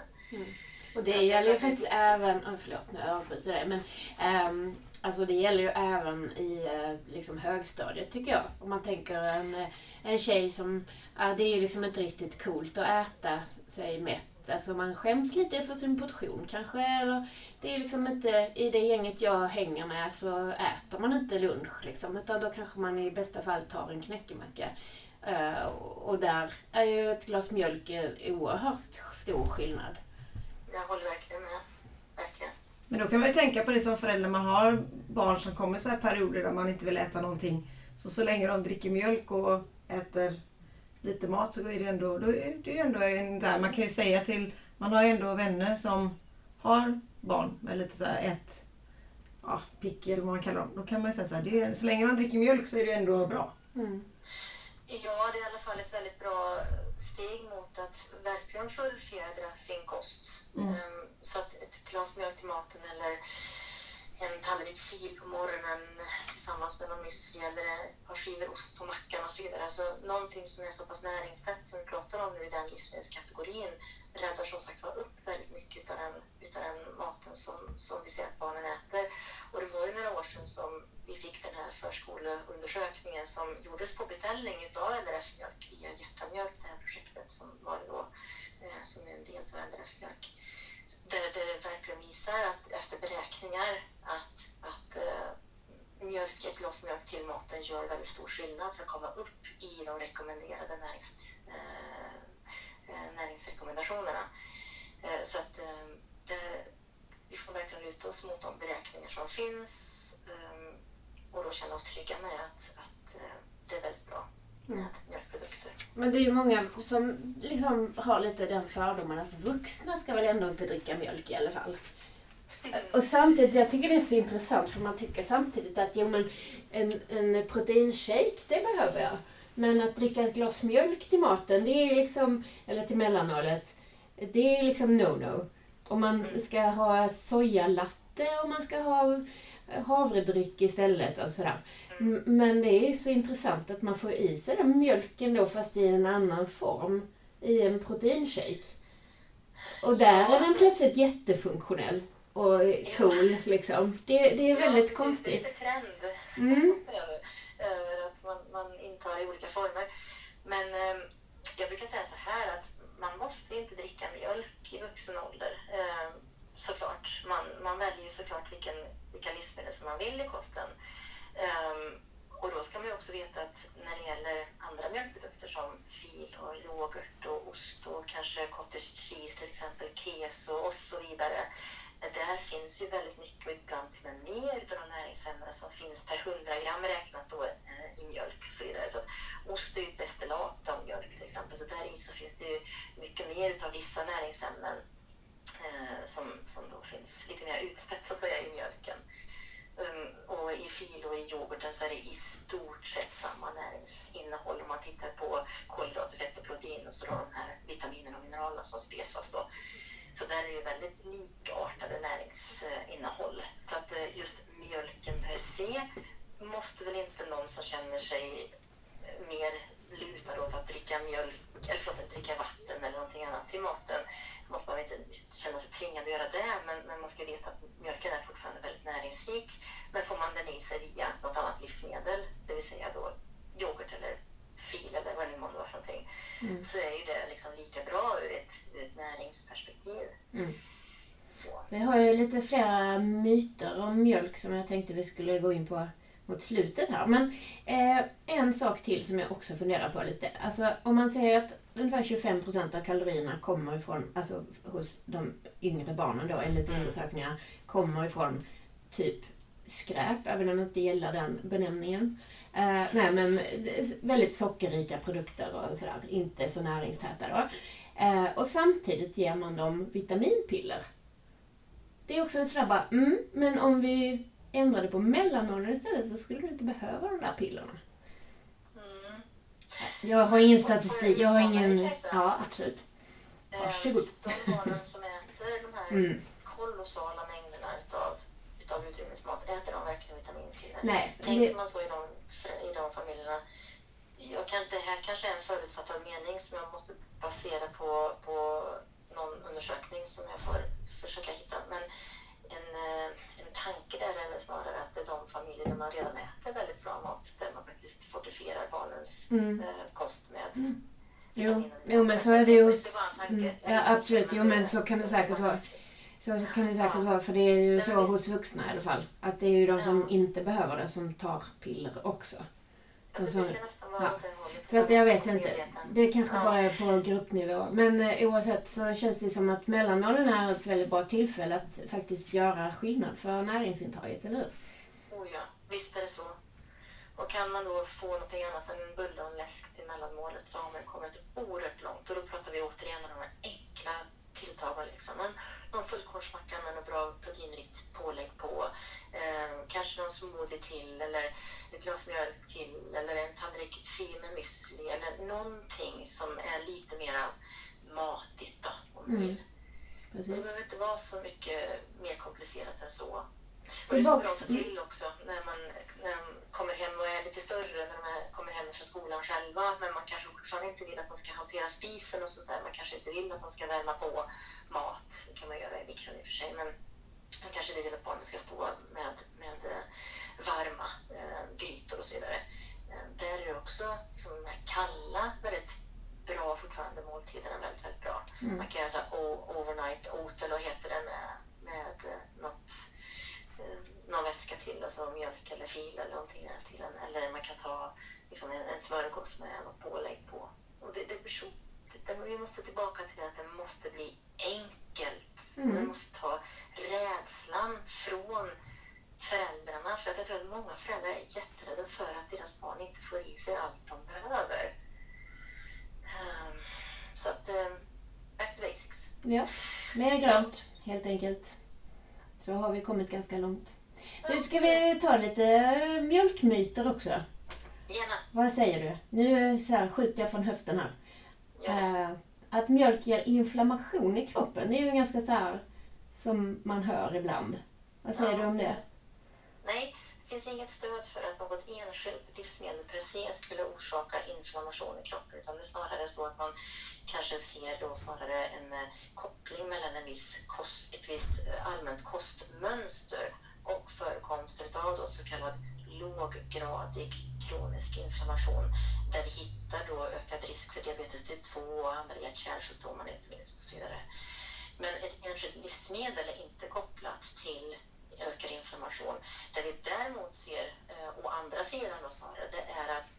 Speaker 2: Och det gäller ju faktiskt även, oh, förlåt nu avbryter jag men ehm, alltså det gäller ju även i eh, liksom högstadiet tycker jag. Om man tänker en, eh, en tjej som, ja, det är ju liksom inte riktigt coolt att äta sig mätt. Alltså man skäms lite för sin portion kanske. Eller det är liksom inte, i det gänget jag hänger med så äter man inte lunch liksom. Utan då kanske man i bästa fall tar en knäckemacka. Och där är ju ett glas mjölk en oerhört stor skillnad.
Speaker 1: Jag håller verkligen med. Verkligen.
Speaker 3: Men då kan man ju tänka på det som förälder. Man har barn som kommer så här perioder där man inte vill äta någonting. Så så länge de dricker mjölk och äter lite mat så är det ändå, då är det ändå en där. Man kan ju säga till, man har ju ändå vänner som har barn med lite så här ett ja, pick eller vad man kallar dem. Då kan man ju säga så här, det är, så länge man dricker mjölk så är det ändå bra.
Speaker 2: Mm.
Speaker 1: Ja, det är i alla fall ett väldigt bra steg mot att verkligen fullfjädra sin kost.
Speaker 3: Mm.
Speaker 1: Ehm, Så att ett glas mjölk till maten eller en tallrik fil på morgonen tillsammans med någon müsli eller ett par skivor ost på mackan och så vidare. Alltså någonting som är så pass näringstätt som vi pratar om nu i den livsmedelskategorin räddar som sagt var upp väldigt mycket utav den, utav den maten som, som vi ser att barnen äter. Och det var ju några år sedan som vi fick den här förskoleundersökningen som gjordes på beställning utav LRF Mjölk via Hjärta Mjölk, det här projektet som var då, eh, som är en del av LRF Mjölk. där det verkligen visar att efter beräkningar att, att eh, mjölk, ett glas mjölk till maten gör väldigt stor skillnad för att komma upp i de rekommenderade närings, eh, näringsrekommendationerna. Så att där, vi får verkligen luta oss mot de beräkningar som finns och då känna oss trygga med att, att det är väldigt bra med mm. mjölkprodukter.
Speaker 2: Men det är ju många som liksom har lite den fördomen att vuxna ska väl ändå inte dricka mjölk i alla fall. Och samtidigt, jag tycker det är så intressant för man tycker samtidigt att jo men en, en proteinshake det behöver jag. Men att dricka ett glas mjölk till maten, det är liksom, eller till mellanmålet, det är liksom no-no. Om man mm. ska ha sojalatte och man ska ha havredryck istället och sådär. Men det är ju så intressant att man får i sig den mjölken då fast i en annan form. I en proteinshake. Och där är den plötsligt jättefunktionell och cool liksom. Det, det är väldigt ja, konstigt. Det är
Speaker 1: lite trend mm. över, över att man, man intar i olika former. Men eh, jag brukar säga så här att man måste inte dricka mjölk i vuxen ålder. Eh, såklart. Man, man väljer ju såklart vilken, vilka livsmedel som man vill i kosten. Um, och då ska man ju också veta att när det gäller andra mjölkprodukter som fil och yoghurt och ost och kanske cottage cheese till exempel, keso och så vidare. Där finns ju väldigt mycket och ibland till och med mer av de näringsämnena som finns per 100 gram räknat då eh, i mjölk och så vidare. Så att ost är ju ett destillat av mjölk till exempel så där i så finns det ju mycket mer av vissa näringsämnen Eh, som, som då finns lite mer utspätt så att säga i mjölken. Um, och i fil och i yoghurten så är det i stort sett samma näringsinnehåll om man tittar på kolhydrater, fett och protein och så då de här vitaminerna och mineralerna som spesas då. Så där är det väldigt likartade näringsinnehåll. Så att eh, just mjölken per se måste väl inte någon som känner sig mer lutad åt att dricka mjölk, eller förlåt, att dricka vatten eller någonting annat till maten måste man inte känna sig tvingad att göra det, men, men man ska veta att mjölken är fortfarande väldigt näringsrik. Men får man den i sig via något annat livsmedel, det vill säga då yoghurt eller fil eller vad det nu månde vara för någonting, mm. så är ju det liksom lika bra ur ett, ur ett näringsperspektiv. Mm.
Speaker 2: Vi har ju lite flera myter om mjölk som jag tänkte vi skulle gå in på mot slutet här. Men eh, en sak till som jag också funderar på lite. Alltså om man säger att ungefär 25 procent av kalorierna kommer ifrån, alltså hos de yngre barnen då enligt mm. undersökningar, kommer ifrån typ skräp, även om jag inte gillar den benämningen. Eh, nej men väldigt sockerrika produkter och sådär, inte så näringstäta då. Eh, och samtidigt ger man dem vitaminpiller. Det är också en sådär bara, mm, men om vi ändrade på mellanåldern istället så skulle du inte behöva de där pillerna. Mm. Jag har ingen statistik, jag har ingen... Ja, absolut.
Speaker 1: Varsågod. De barnen som äter de här mm. kolossala mängderna utav, utav utrymmesmat, äter de verkligen vitaminpiller?
Speaker 2: Nej.
Speaker 1: Tänker det... man så i de, i de familjerna? Jag kan, det här kanske är en förutfattad mening som jag måste basera på, på någon undersökning som jag får försöka hitta. Men är de familjer där man redan äter väldigt bra mat, där man faktiskt fortifierar barnens mm. eh, kost med mm.
Speaker 2: Jo, jo, men så är det ju. Mm, ja, absolut. Jo, men så kan det säkert vara. Så kan det säkert vara, för det är ju så hos vuxna i alla fall. Att det är ju de som inte behöver det som tar piller också.
Speaker 1: Som, ja.
Speaker 2: Så att jag vet inte. Det kanske bara är på gruppnivå. Men eh, oavsett så känns det som att mellanåldern är ett väldigt bra tillfälle att faktiskt göra skillnad för näringsintaget, eller hur?
Speaker 1: Oh ja, visst är det så. Och kan man då få någonting annat än en bulle och en läsk till mellanmålet så har man kommit oerhört långt. Och då pratar vi återigen om de här enkla tilltagen. Liksom. En, någon fullkornsmacka med något bra proteinrikt pålägg på. Eh, kanske någon smoothie till eller ett glas mjölk till eller en tallrik fil med müsli eller någonting som är lite mera matigt då, om du mm. vill. Mm. Det behöver inte vara så mycket mer komplicerat än så. Och det är så bra att ta till också när man, när de kommer hem och är lite större, när de kommer hem från skolan själva, men man kanske fortfarande inte vill att de ska hantera spisen och sånt där. Man kanske inte vill att de ska värma på mat. Det kan man göra i mikron i och för sig, men man kanske inte vill att barnen ska stå med, med eh, varma eh, grytor och så vidare. Eh, där är det också liksom, de här kalla, väldigt bra fortfarande måltiderna väldigt, väldigt bra. Mm. Man kan göra så här overnight overnight oat eller vad heter det med, med eh, något, någon vätska till, alltså mjölk eller fil eller någonting i den stilen. Eller man kan ta liksom en, en smörgås med något pålägg på. Och det, det blir så, det, vi måste tillbaka till att det måste bli enkelt. Mm. Man måste ta rädslan från föräldrarna. För att jag tror att många föräldrar är jätterädda för att deras barn inte får i sig allt de behöver. Um, så att, um, back to basics.
Speaker 2: Ja, mer grönt helt enkelt. Så har vi kommit ganska långt. Nu ska vi ta lite mjölkmyter också.
Speaker 1: Gärna.
Speaker 2: Vad säger du? Nu så här, skjuter jag från höften här. Uh, att mjölk ger inflammation i kroppen, det är ju ganska så här som man hör ibland. Vad säger ja. du om det?
Speaker 1: Nej, finns inget stöd för att något enskilt livsmedel per se skulle orsaka inflammation i kroppen utan det är snarare så att man kanske ser då snarare en eh, koppling mellan en viss kost, ett visst eh, allmänt kostmönster och förekomsten av då så kallad låggradig kronisk inflammation där vi hittar då ökad risk för diabetes typ 2 och andra hjärt-kärlsjukdomar inte minst och så vidare. Men ett enskilt livsmedel är inte kopplat till ökad inflammation. Det vi däremot ser, å eh, andra sidan då snarare, det är att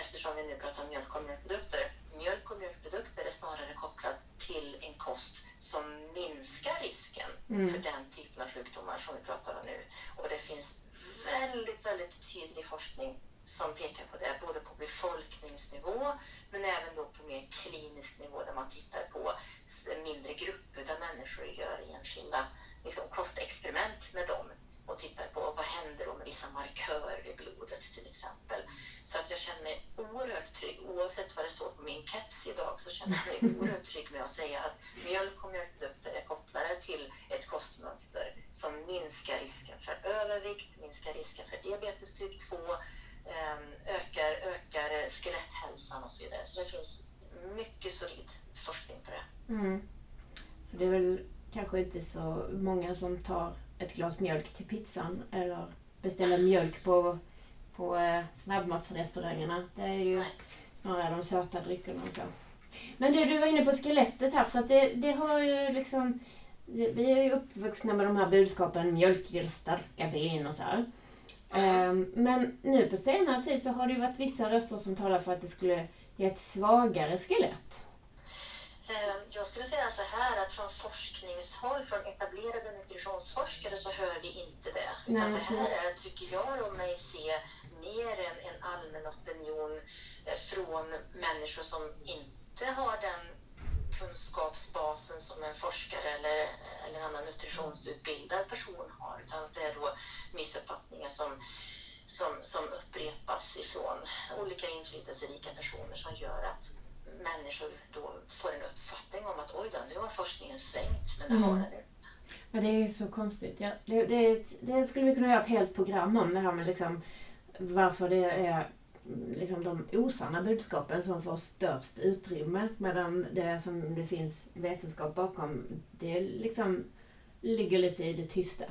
Speaker 1: eftersom vi nu pratar om mjölk och mjölkprodukter, mjölk och mjölkprodukter är snarare kopplat till en kost som minskar risken mm. för den typen av sjukdomar som vi pratar om nu. Och det finns väldigt, väldigt tydlig forskning som pekar på det, både på befolkningsnivå men även då på mer klinisk nivå där man tittar på mindre grupper där människor gör enskilda liksom, kostexperiment med dem och tittar på vad händer med vissa markörer i blodet till exempel. Så att jag känner mig oerhört trygg, oavsett vad det står på min keps idag, så känner jag mig oerhört trygg med att säga att mjölk och mjölkprodukter är kopplade till ett kostmönster som minskar risken för övervikt, minskar risken för diabetes typ 2, ehm, ökar, ökar skeletthälsan och så vidare. Så det finns mycket solid forskning på det.
Speaker 2: Mm. Det är väl kanske inte så många som tar ett glas mjölk till pizzan eller beställer mjölk på, på eh, snabbmatsrestaurangerna. Det är ju snarare de söta dryckerna och så. Men det du var inne på skelettet här, för att det, det har ju liksom... Vi är ju uppvuxna med de här budskapen, mjölk ger starka ben och så här. Mm. Men nu på senare tid så har det ju varit vissa röster som talar för att det skulle ge ett svagare skelett.
Speaker 1: Eh, jag skulle säga så här att från forskningshåll, från etablerade nutritionsforskare så hör vi inte det. Utan Nej, det här är, tycker jag och mig se, mer än en allmän opinion eh, från människor som inte har den kunskapsbasen som en forskare eller, eller en annan nutritionsutbildad person har. Utan det är då missuppfattningar som, som, som upprepas ifrån olika inflytelserika personer som gör att människor då får en uppfattning om att oj då, nu har forskningen svängt, men det mm. har den inte.
Speaker 2: Ja, det är så konstigt. Ja, det, det, det, skulle vi kunna göra ett helt program om, det här med liksom varför det är liksom de osanna budskapen som får störst utrymme medan det som det finns vetenskap bakom, det liksom ligger lite i det tysta.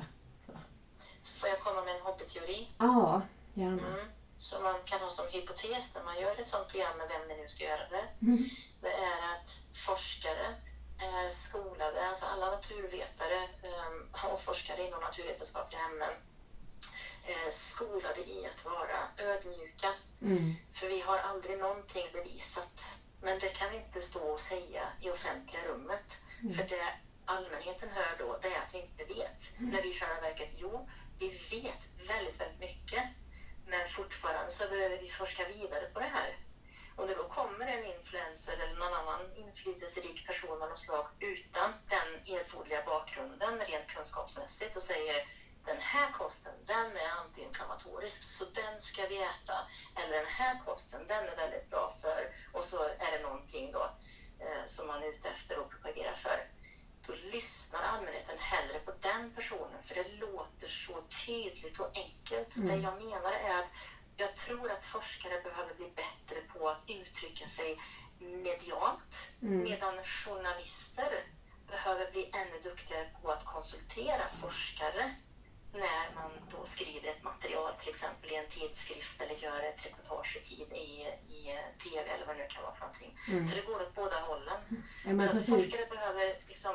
Speaker 1: Får jag komma med en hobbyteori?
Speaker 2: Ja, gärna. Mm
Speaker 1: som man kan ha som hypotes när man gör ett sådant program med vem det nu ska göra det. Mm. Det är att forskare är skolade, alltså alla naturvetare um, och forskare inom naturvetenskapliga ämnen är skolade i att vara ödmjuka. Mm. För vi har aldrig någonting bevisat. Men det kan vi inte stå och säga i offentliga rummet. Mm. För det allmänheten hör då, det är att vi inte vet. Mm. När vi i själva verket, jo, vi vet väldigt, väldigt mycket. Men fortfarande så behöver vi forska vidare på det här. Om det då kommer en influencer eller någon annan inflytelserik person av något slag utan den erforderliga bakgrunden rent kunskapsmässigt och säger den här kosten, den är antiinflammatorisk så den ska vi äta. Eller den här kosten, den är väldigt bra för och så är det någonting då eh, som man är ute efter och propagerar för då lyssnar allmänheten hellre på den personen för det låter så tydligt och enkelt. Mm. Det jag menar är att jag tror att forskare behöver bli bättre på att uttrycka sig medialt mm. medan journalister behöver bli ännu duktigare på att konsultera forskare när man då skriver ett material, till exempel i en tidskrift eller gör ett reportage i, tid, i, i tv eller vad det nu kan vara för någonting. Mm. Så det går åt båda hållen. Ja, så att forskare behöver liksom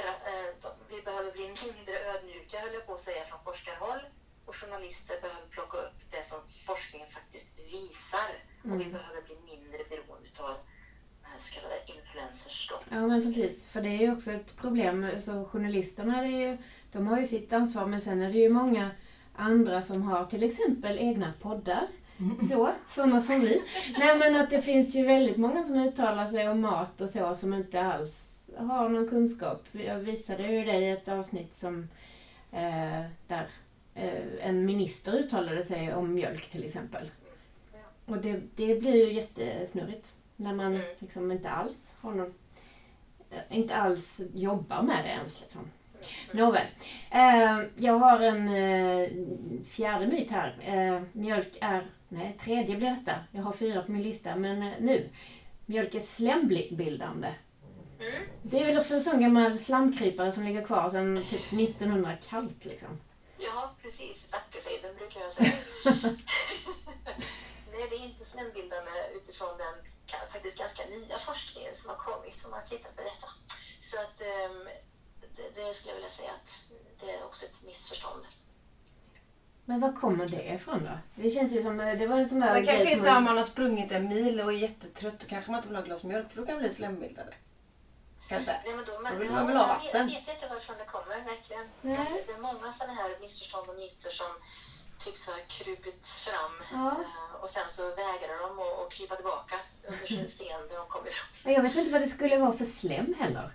Speaker 1: eh, vi behöver bli mindre ödmjuka, höll jag på att säga, från forskarhåll. Och journalister behöver plocka upp det som forskningen faktiskt visar. Och vi behöver bli mindre beroende av här så kallade influencers. Då.
Speaker 2: Ja men precis, för det är ju också ett problem. Så journalisterna, det är ju, de har ju sitt ansvar men sen är det ju många andra som har till exempel egna poddar. Då, sådana som vi. Nej men att det finns ju väldigt många som uttalar sig om mat och så som inte alls har någon kunskap. Jag visade ju dig ett avsnitt som eh, där eh, en minister uttalade sig om mjölk till exempel. Och det, det blir ju jättesnurrigt. När man
Speaker 1: Mm.
Speaker 2: liksom inte alls har någon eh, inte alls jobbar med det ens. Liksom. Nåväl. Eh, jag har en eh, fjärde myt här. Eh, mjölk är... Nej, tredje blir detta. Jag har fyra på min lista, men eh, nu. Mjölk är slembildande.
Speaker 1: Mm.
Speaker 2: Det är väl också en sån gammal slamkrypare som ligger kvar sedan typ 1900 kallt liksom.
Speaker 1: Ja, precis. Dackefejden brukar jag säga. Nej, det är inte slembildande utifrån den faktiskt ganska nya forskningen som har kommit som har tittat på detta. Så att ehm, det, det skulle jag vilja säga att det är också ett missförstånd.
Speaker 2: Men var kommer det ifrån då? Det känns ju som... eh, Det var en sån där
Speaker 3: Det kanske är så här, man har sprungit en mil och är jättetrött och kanske man inte vill ha glas mjölk för då kan man bli slembildade. Kanske.
Speaker 1: Nej, men då,
Speaker 3: Då vill man väl ha
Speaker 1: jag
Speaker 3: vatten.
Speaker 1: vet inte varifrån det kommer, verkligen.
Speaker 2: Nej.
Speaker 1: Det är många sådana här missförstånd och myter som tycks ha krupit fram
Speaker 2: Ja.
Speaker 1: eh, och sen så vägrar de att, att krypa tillbaka under sin sten där de kom ifrån.
Speaker 2: Men Jag vet inte vad det skulle vara för slem heller.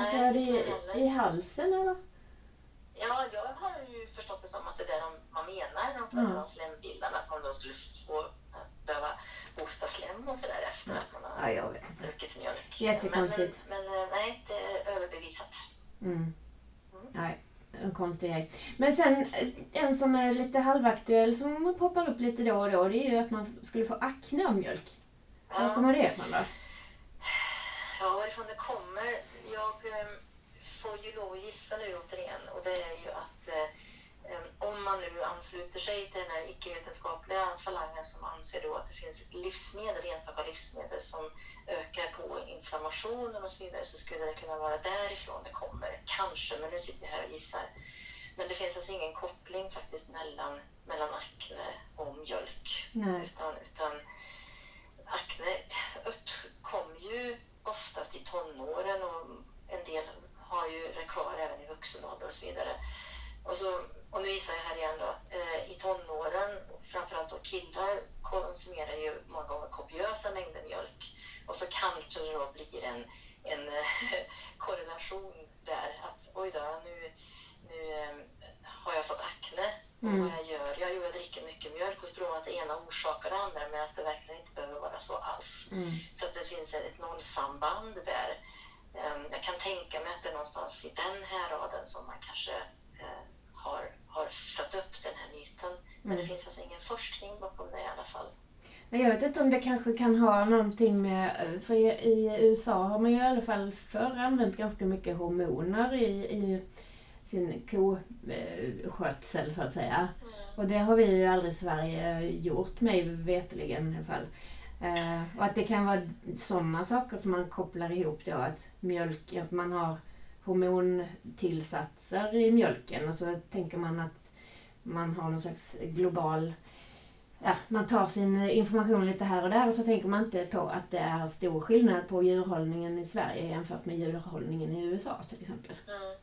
Speaker 2: Alltså är det i, halsen eller?
Speaker 1: Ja, jag har ju förstått det som att det är det de, man menar när de pratar
Speaker 2: Ja.
Speaker 1: om slembildarna, att man då skulle få äh, behöva hosta slem och sådär efter att man har
Speaker 2: Ja,
Speaker 1: druckit mjölk.
Speaker 2: Jättekonstigt.
Speaker 1: Men, men, men eh, nej, det är överbevisat.
Speaker 2: Mm. Nej, en konstig grej. Men sen eh, en som är lite halvaktuell som poppar upp lite då och då, det är ju att man skulle få akne av mjölk. Var
Speaker 1: Ja.
Speaker 2: kommer det ifrån då?
Speaker 1: Ja, varifrån det kommer? Jag eh, får ju lov att gissa nu återigen och det är ju att eh, eh, om man nu ansluter sig till den här icke-vetenskapliga falangen som anser då att det finns livsmedel, enstaka livsmedel som ökar på inflammationen och så vidare så skulle det kunna vara därifrån det kommer. Kanske, men nu sitter jag här och gissar. Men det finns alltså ingen koppling faktiskt mellan, mellan akne och mjölk.
Speaker 2: Nej.
Speaker 1: Utan, utan akne uppkom ju oftast i tonåren och en del har ju det kvar även i vuxen ålder och så vidare. Och, så, och nu visar jag här igen då, eh, i tonåren, framförallt då killar konsumerar ju många gånger kopiösa mängder mjölk och så kanske det då blir en, en eh, korrelation där att oj då, nu, nu eh, har jag fått akne.
Speaker 2: Mm.
Speaker 1: Och vad jag gör? Jag, jo, jag dricker mycket mjölk och så tror man att det ena orsakar det andra medan det verkligen inte behöver vara så alls.
Speaker 2: Mm.
Speaker 1: Så att det finns ett nollsamband där. Ehm, Jag kan tänka mig att det är någonstans i den här raden som man kanske eh, har, har fött upp den här myten. Men det
Speaker 2: Mm.
Speaker 1: finns alltså ingen forskning bakom det i alla fall.
Speaker 2: Nej, jag vet inte om det kanske kan ha någonting med... För i, i USA har man ju i alla fall förr använt ganska mycket hormoner i, i sin koskötsel så att säga. Och det har vi ju aldrig i Sverige gjort, mig veterligen i alla fall. Eh, och att det kan vara sådana saker som man kopplar ihop då, att mjölk, att man har hormontillsatser i mjölken och så tänker man att man har någon slags global Ja, man tar sin information lite här och där och så tänker man inte på att det är stor skillnad på djurhållningen i Sverige jämfört med djurhållningen i USA till exempel.
Speaker 1: Mm.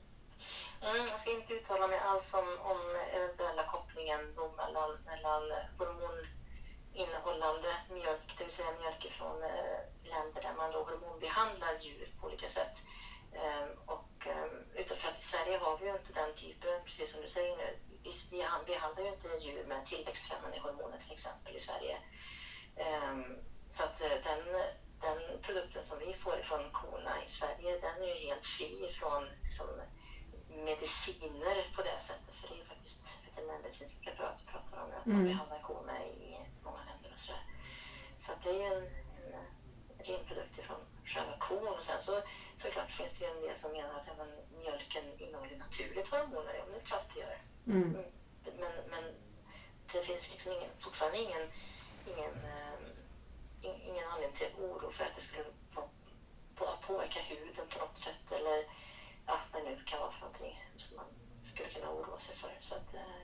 Speaker 1: Mm, jag ska inte uttala mig alls om, om eventuella kopplingen då mellan, mellan hormoninnehållande mjölk, det vill säga mjölk från eh, länder där man då hormonbehandlar djur på olika sätt. Ehm, och, ehm, utan för att i Sverige har vi ju inte den typen, precis som du säger nu, vi, vi han- behandlar ju inte djur med tillväxtfrämjande hormoner till exempel i Sverige. Ehm, så att eh, den, den produkten som vi får ifrån korna i Sverige, den är ju helt fri från liksom, mediciner på det sättet. För det är ju faktiskt veterinärmedicinska preparat vi pratar om, att man
Speaker 2: Mm.
Speaker 1: behandlar kor med i många länder och sådär. Så det är ju en, en ren produkt ifrån själva kon. Och sen så såklart finns det ju en del som menar att men, mjölken innehåller naturligt hormoner. Ja, men det är klart det gör.
Speaker 2: Mm.
Speaker 1: Men, men det finns liksom ingen, fortfarande ingen, ingen, in- ingen anledning till oro för att det skulle på, på, påverka huden på något sätt eller ja, vad det nu kan vara för någonting som man skulle kunna oroa sig för. Så att, eh,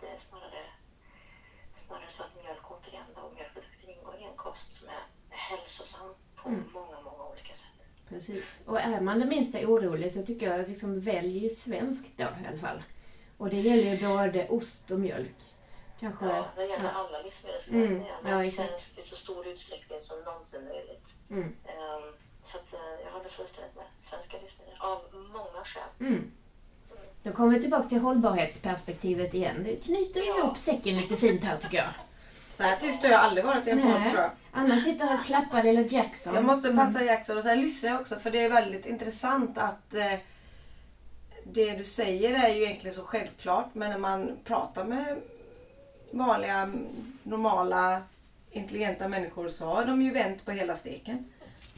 Speaker 1: det är snarare, snarare så att mjölk återigen och mjölkprodukter ingår i en kost som är hälsosam på många, många olika sätt.
Speaker 2: Precis. Och är man det minsta orolig så tycker jag liksom välj svenskt då i alla fall. Och det gäller ju både ost och mjölk. Kanske...
Speaker 1: Ja, det gäller
Speaker 2: ja.
Speaker 1: alla livsmedel skulle jag
Speaker 2: Mm,
Speaker 1: säga.
Speaker 2: ja,
Speaker 1: svenskt i så stor utsträckning som någonsin möjligt.
Speaker 2: Mm.
Speaker 1: Ehm, Så att, eh, jag håller fullständigt med. Svenska livsmedel. Av många skäl.
Speaker 2: Mm. Då kommer vi tillbaka till hållbarhetsperspektivet igen. Det knyter
Speaker 1: Ja.
Speaker 2: ihop säcken lite fint här tycker jag.
Speaker 3: Så här tyst har jag aldrig varit i en podd tror jag.
Speaker 2: Anna sitter och klappar lilla Jackson.
Speaker 3: Jag måste passa Jackson och sen lyssnar jag också för det är väldigt intressant att eh, det du säger är ju egentligen så självklart men när man pratar med vanliga, normala, intelligenta människor så har de ju vänt på hela steken.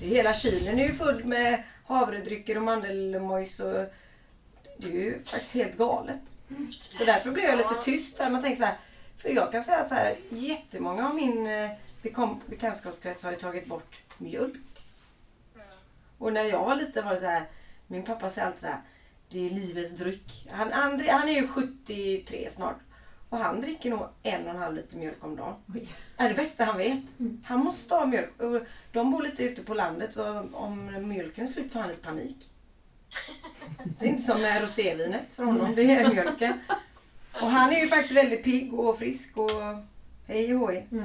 Speaker 3: Hela kylen är ju full med havredrycker och mandelmojs och det är ju faktiskt helt galet. Så därför blev jag lite tyst. Här. Man tänker så här, för jag kan säga så här, jättemånga av min eh, bekantskapskrets har ju tagit bort mjölk. Och när jag var liten var det så här, min pappa säger alltid så här, det är livets dryck. Han, han, han är ju 73 snart. Och han dricker nog en och en halv liter mjölk om dagen.
Speaker 2: Oj.
Speaker 3: Det är det bästa han vet. Han måste ha mjölk. De bor lite ute på landet så om mjölken är slut får han lite panik. Det är inte som med rosévinet för honom, det är mjölken. Och han är ju faktiskt väldigt pigg och frisk och hej och hoj. Så,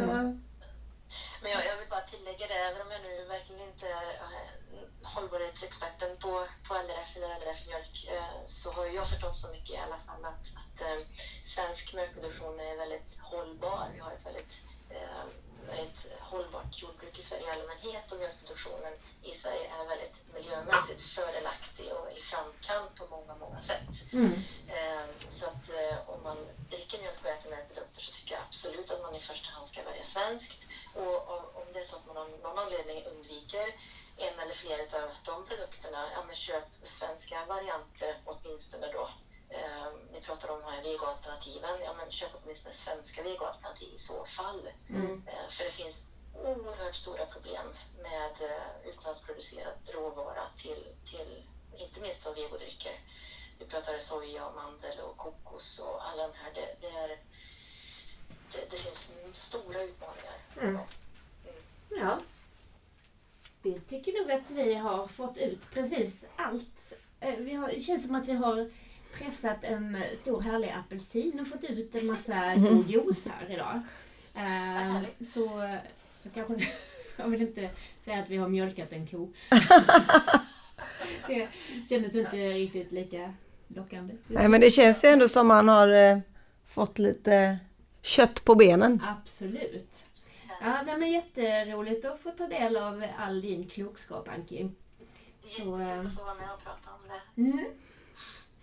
Speaker 1: Men jag, jag vill bara tillägga det, även om jag nu verkligen inte är eh, hållbarhetsexperten på, på LRF eller LRF Mjölk eh, så har jag förstått så mycket i alla fall att, att eh, svensk mjölkproduktion är väldigt hållbar. Vi har ett väldigt, eh, väldigt hållbart jordbruk i Sverige i allmänhet och mjölkproduktionen i Sverige är väldigt miljömässigt fördelaktig och i framkant på många, många sätt.
Speaker 2: Mm.
Speaker 1: Eh, Så att eh, om man dricker mjölk och äter mjölkprodukter så tycker jag absolut att man i första hand ska välja svenskt. Och om- om det är så att man av någon anledning undviker en eller flera av de produkterna, ja men köp svenska varianter åtminstone då. Eh, ni pratar om de här vegoalternativen, ja men köp åtminstone svenska vegoalternativ i så fall. Eh, för det finns oerhört stora problem med eh, utlandsproducerad råvara till, till inte minst av vegodrycker. Vi pratar soja, och mandel och kokos och alla de här. Det, det, är, det, det finns stora utmaningar.
Speaker 2: Mm. Ja. Vi tycker nog att vi har fått ut precis allt. Eh, Vi har, det känns som att vi har pressat en stor härlig apelsin och fått ut en massa god juice här idag. Eh, så eh, jag kanske jag vill inte säga att vi har mjölkat en ko. det kändes inte riktigt lika lockande.
Speaker 3: nej men det känns ju ändå som man har eh, fått lite kött på benen.
Speaker 2: Absolut. Ja, det är jätteroligt att få ta del av all din klokskap, Anki. Så, eh,
Speaker 1: Jättekul att få vara med och prata om det.
Speaker 2: Mm.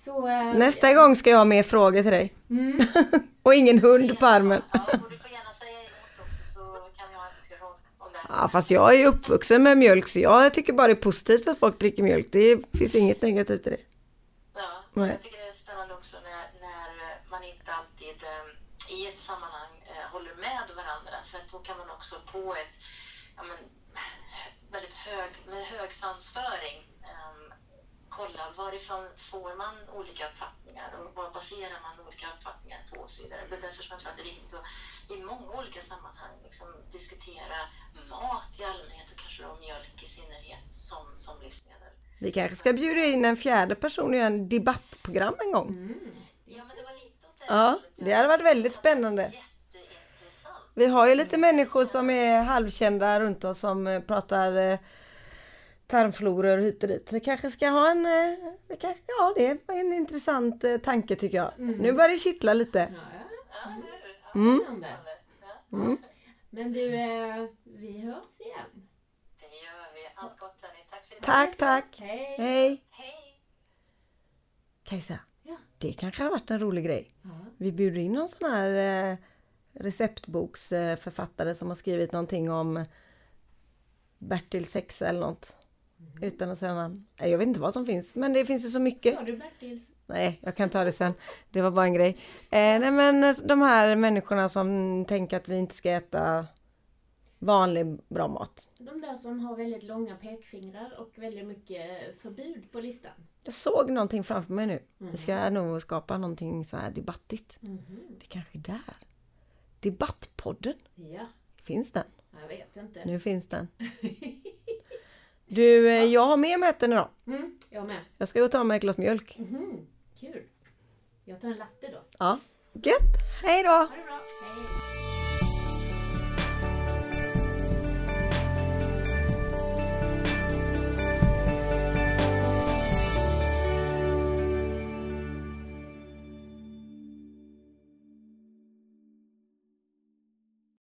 Speaker 2: Så, eh,
Speaker 3: Nästa gång ska jag ha mer frågor till dig.
Speaker 2: Mm.
Speaker 3: Och ingen hund på armen.
Speaker 1: Ja, och du får gärna säga emot också så kan vi ha en diskussion om det.
Speaker 3: Ja, fast jag är ju uppvuxen med mjölk så jag tycker bara det är positivt att folk dricker mjölk. Det finns inget negativt i det.
Speaker 1: Ja,
Speaker 3: Nej.
Speaker 1: jag tycker det är spännande också när, när man inte alltid eh, i ett sammanhang eh, håller med varandra för att då kan man också på ett ja, men, väldigt hög, med hög svansföring eh, kolla varifrån får man olika uppfattningar och vad baserar man olika uppfattningar på och så vidare. Det är därför som jag tror att det är viktigt att i många olika sammanhang liksom, diskutera mat i allmänhet och kanske då mjölk i synnerhet som, som livsmedel.
Speaker 3: Vi kanske ska bjuda in en fjärde person göra en debattprogram en gång.
Speaker 1: Ja, men det var lite åt det
Speaker 3: Ja, det hade varit väldigt spännande.
Speaker 1: Jätteintressant.
Speaker 3: Vi har ju lite människor som är halvkända runt oss som eh, pratar eh, tarmfloror hit och dit. Vi kanske ska ha en, eh, vi kanske, ja det var en intressant eh, tanke tycker jag. Nu börjar det kittla lite. Mm.
Speaker 1: Ja,
Speaker 2: Men du, eh, vi hörs igen.
Speaker 1: det gör vi. Allt gott. Tack.
Speaker 3: Tack, tack.
Speaker 2: Hej!
Speaker 3: Hej!
Speaker 1: Hej!
Speaker 3: Kajsa,
Speaker 2: Ja.
Speaker 3: det kanske har varit en rolig grej.
Speaker 2: Ja.
Speaker 3: Vi bjuder in någon sån här eh, receptboksförfattare som har skrivit någonting om Bertil Sexa eller något. Utan att säga namn. Nej, Jag vet inte vad som finns, men det finns ju så mycket.
Speaker 2: Sa du Bertils?
Speaker 3: Nej, jag kan ta det sen. Det var bara en grej. Eh, nej, men de här människorna som tänker att vi inte ska äta vanlig bra mat.
Speaker 2: De där som har väldigt långa pekfingrar och väldigt mycket förbud på listan.
Speaker 3: Jag såg någonting framför mig nu. Vi ska nog skapa någonting så här debattigt.
Speaker 2: Mhm.
Speaker 3: Det kanske är där. Debattpodden.
Speaker 2: Ja,
Speaker 3: Finns den?
Speaker 2: jag vet inte.
Speaker 3: Nu finns den. Du, eh, jag har mer möten idag.
Speaker 2: Mm, jag med.
Speaker 3: Jag ska gå och ta mig ett glas mjölk.
Speaker 2: Mhm, kul. Jag tar en latte då.
Speaker 3: Ja. Gött! Hej då!
Speaker 2: Ha det bra!